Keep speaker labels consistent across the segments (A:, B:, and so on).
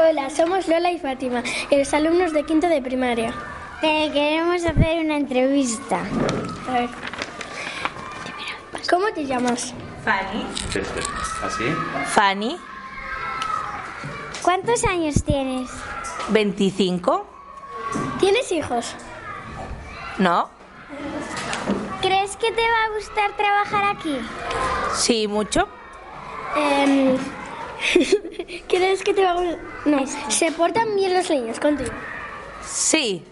A: Hola, somos Lola y Fátima, los alumnos de quinto de primaria.
B: Te queremos hacer una entrevista.
A: A ver. ¿Cómo te llamas?
C: Fanny.
D: ¿Así?
C: Fanny,
B: ¿Cuántos años tienes?
C: 25.
A: ¿Tienes hijos?
C: ¿No?
B: ¿Crees que te va a gustar trabajar aquí?
C: Sí, mucho.
A: Em, ¿Crees que te va a gustar? No. ¿Se portan bien los niños contigo?
C: Sí.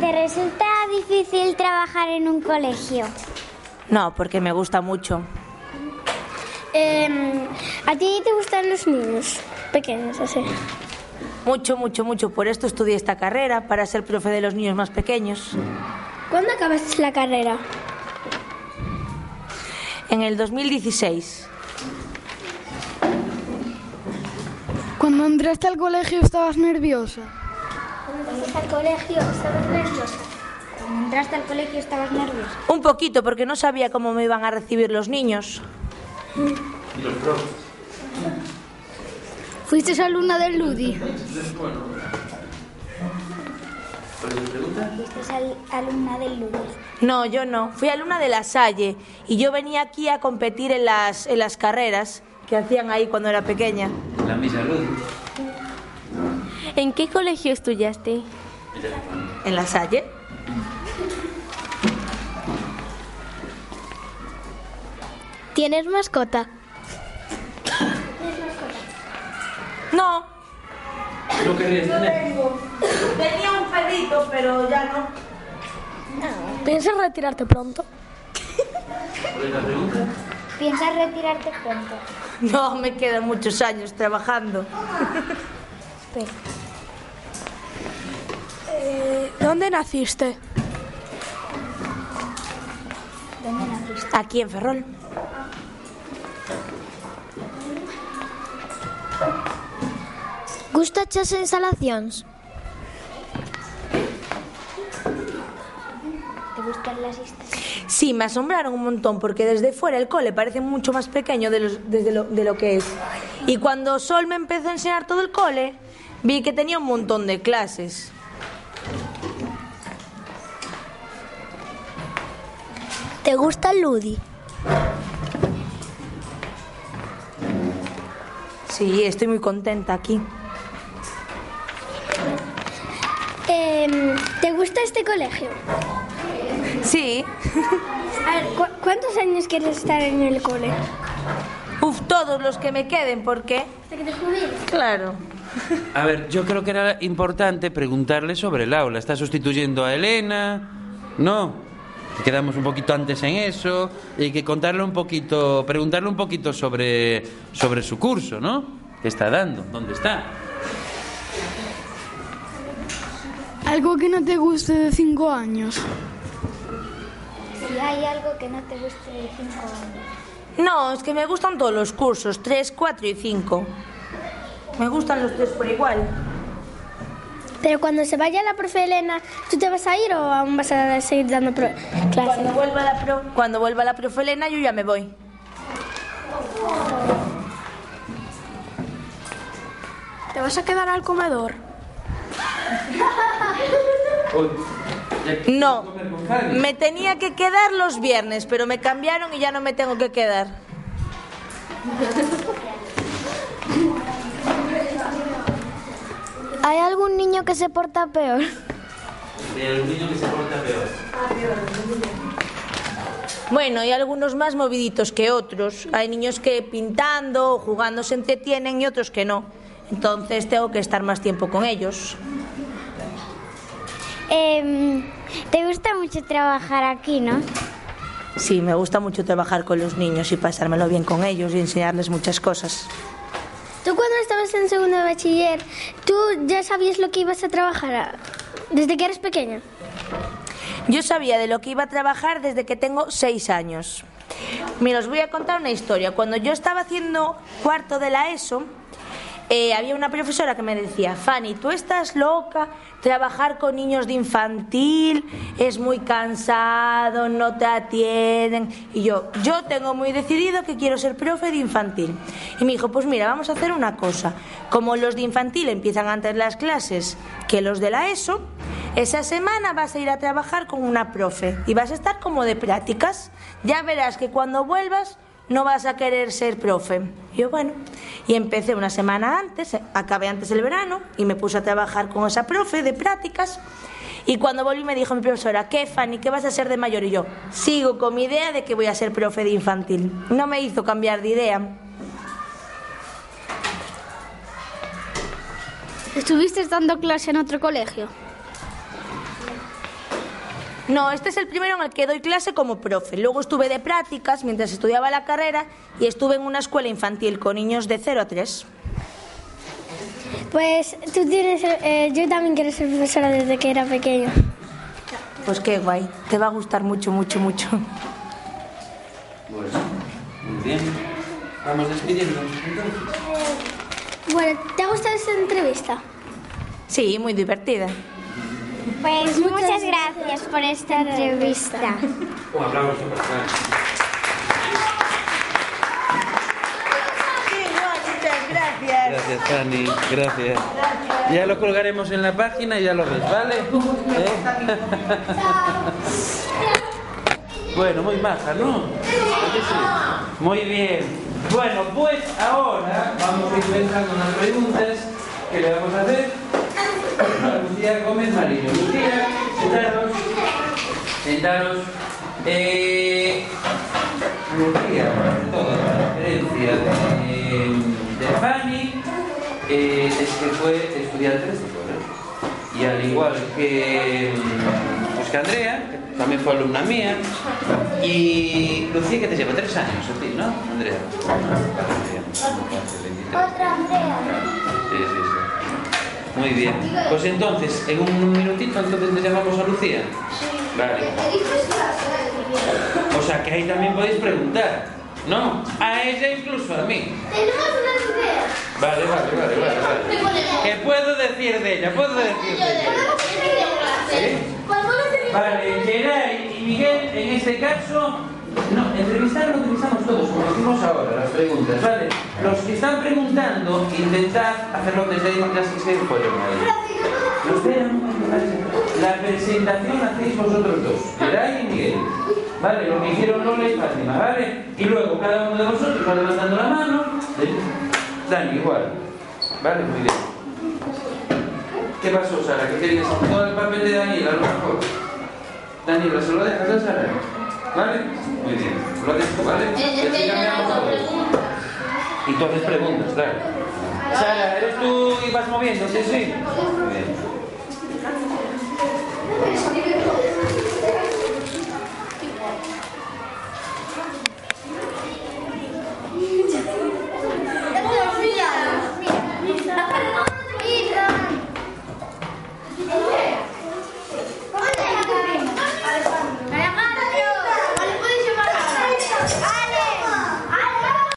B: ¿Te resulta difícil trabajar en un colegio?
C: No, porque me gusta mucho.
A: Em, ¿A ti te gustan los niños pequeños, así?
C: Mucho, mucho, mucho. Por esto estudié esta carrera, para ser profe de los niños más pequeños.
A: ¿Cuándo acabaste la carrera?
C: En el 2016.
E: Cuando entraste al colegio estabas nerviosa.
B: Cuando entraste al colegio estabas nerviosa. Cuando entraste al colegio estabas nerviosa.
C: Un poquito, porque no sabía cómo me iban a recibir los niños.
E: Fuiste alumna del Ludi.
B: Fuiste al- alumna del Lourdes.
C: No, yo no. Fui alumna de la Salle y yo venía aquí a competir en las, en las carreras que hacían ahí cuando era pequeña.
D: La misa luz.
A: ¿En qué colegio estudiaste?
C: ¿En la Salle?
A: ¿Tienes mascota?
C: No.
D: ¿No querrías tener?
C: Tenía un perrito, pero ya no.
A: ¿Piensas retirarte pronto?
D: ¿Cuál es la pregunta?
B: ¿Piensas retirarte pronto?
C: No, me quedan muchos años trabajando.
B: Espera.
E: ¿Dónde naciste?
B: ¿Dónde naciste?
C: Aquí en Ferrol.
A: Gustache as instalacións?
B: ¿Te gustan las historias?
C: Sí, me asombraron un montón porque desde fuera el cole parece mucho más pequeño de, los- desde lo, de lo que es. Y cuando Sol me empezó a enseñar todo el cole, vi que tenía un montón de clases.
A: ¿Te gusta el Ludi?
C: Sí, estoy muy contenta aquí.
A: Em, ¿Te gusta este colegio?
C: Sí.
A: A ver, ¿cu- ¿cuántos años quieres estar en el cole?
C: Uf, todos los que me queden, ¿por qué?
A: Hasta que te jubiles.
C: Claro.
D: A ver, yo creo que era importante preguntarle sobre el aula. ¿Está sustituyendo a Elena? No. Quedamos un poquito antes en eso. Y hay que contarle un poquito, preguntarle un poquito sobre, sobre su curso, ¿no? ¿Qué está dando? ¿Dónde está?
E: Algo que no te guste de cinco años.
B: Hay algo que no te guste de cinco años.
C: No, es que me gustan todos los cursos, 3, 4 y 5. Me gustan los tres por igual.
A: Pero cuando se vaya la profe Elena, ¿tú te vas a ir o aún vas a seguir dando pro- clases?
C: Cuando vuelva la, pro- cuando vuelva la profe Elena, yo ya me voy.
E: ¿Te vas a quedar al comedor?
C: No, me tenía que quedar los viernes, pero me cambiaron y ya no me tengo que quedar.
A: ¿Hay algún niño que se porta peor?
D: El niño que se porta peor.
C: Bueno, hay algunos más moviditos que otros. Hay niños que pintando o jugando se entretienen y otros que no. Entonces tengo que estar más tiempo con ellos.
B: Em, te gusta mucho trabajar aquí, ¿no?
C: Sí, me gusta mucho trabajar con los niños y pasármelo bien con ellos y enseñarles muchas cosas.
A: Tú cuando estabas en segundo de bachiller, ¿tú ya sabías lo que ibas a trabajar a- desde que eres pequeña?
C: Yo sabía de lo que iba a trabajar desde que tengo seis años. Mira, os voy a contar una historia. Cuando yo estaba haciendo cuarto de la ESO, eh, había una profesora que me decía, Fanny, tú estás loca, trabajar con niños de infantil es muy cansado, no te atienden. Y yo, yo tengo muy decidido que quiero ser profe de infantil. Y me dijo, pues mira, vamos a hacer una cosa. Como los de infantil empiezan antes las clases que los de la ESO, esa semana vas a ir a trabajar con una profe y vas a estar como de prácticas. Ya verás que cuando vuelvas no vas a querer ser profe. Y yo, bueno, y empecé una semana antes, acabé antes el verano y me puse a trabajar con esa profe de prácticas. Y cuando volví me dijo mi profesora, ¿qué Fanny? ¿Qué vas a ser de mayor? Y yo, sigo con mi idea de que voy a ser profe de infantil. No me hizo cambiar de idea.
B: ¿Estuviste dando clase en otro colegio?
C: No, este es el primero en el que doy clase como profe. Luego estuve de prácticas mientras estudiaba la carrera y estuve en una escuela infantil con niños de 0 a 3.
A: Pues tú tienes, eh, yo también quiero ser profesora desde que era pequeña.
C: Pues qué guay, te va a gustar mucho, mucho, mucho.
D: Bueno, muy bien. Vamos despidiéndonos entonces.
A: Bueno, ¿te ha gustado esta entrevista?
C: Sí, muy divertida.
B: Pues muchas gracias por esta entrevista.
D: Un aplauso para Fran.
C: muchas gracias.
D: Gracias, Fanny. Gracias. Ya lo colgaremos en la página y ya lo ves, ¿vale? ¿Eh? Bueno, muy maja, ¿no? Muy bien. Bueno, pues ahora vamos a ir pensando en las preguntas que le vamos a hacer Lucía Gómez Marillo. Lucía, sentaros. Sentaros. Eh, Lucía, toda la referencia de, de Fanny eh, es que fue estudiante de este. Y al igual que, mm, pues que Andrea, que también fue alumna mía, y Lucía que te lleva tres años a ti, ¿no, Andrea?
B: Otra Andrea.
D: Sí, sí, sí. Muy bien. Pues entonces, en un minutito, entonces le llamamos a Lucía. Vale. O sea que ahí también podéis preguntar, ¿no? A ella incluso a mí.
B: Tenemos unas ideas.
D: Vale, vale, vale, vale, vale. ¿Qué puedo decir de ella? Puedo decir de ella. ¿Sí? Vale, Geray y Miguel, en este caso, no, entrevistar lo entrevistamos todos, como hicimos ahora, las preguntas, ¿vale? Los que están preguntando, intentad hacerlo desde ya que se ahí. Los la presentación hacéis vosotros dos, Geray y Miguel. Vale, lo que hicieron Lola y Fátima, ¿vale? Y luego cada uno de vosotros va levantando la mano. Dani, igual. Vale, muy bien. ¿Qué pasó, Sara? ¿Que tienes todo el papel de Daniela, a lo mejor? Daniela, ¿se lo dejas a Sara? ¿Vale? Muy bien. Lo haces tú, ¿vale? Y así cambiamos todo. Y tú haces preguntas, claro. Sara, ¿eres tú y vas moviendo? Sí, sí. Muy bien.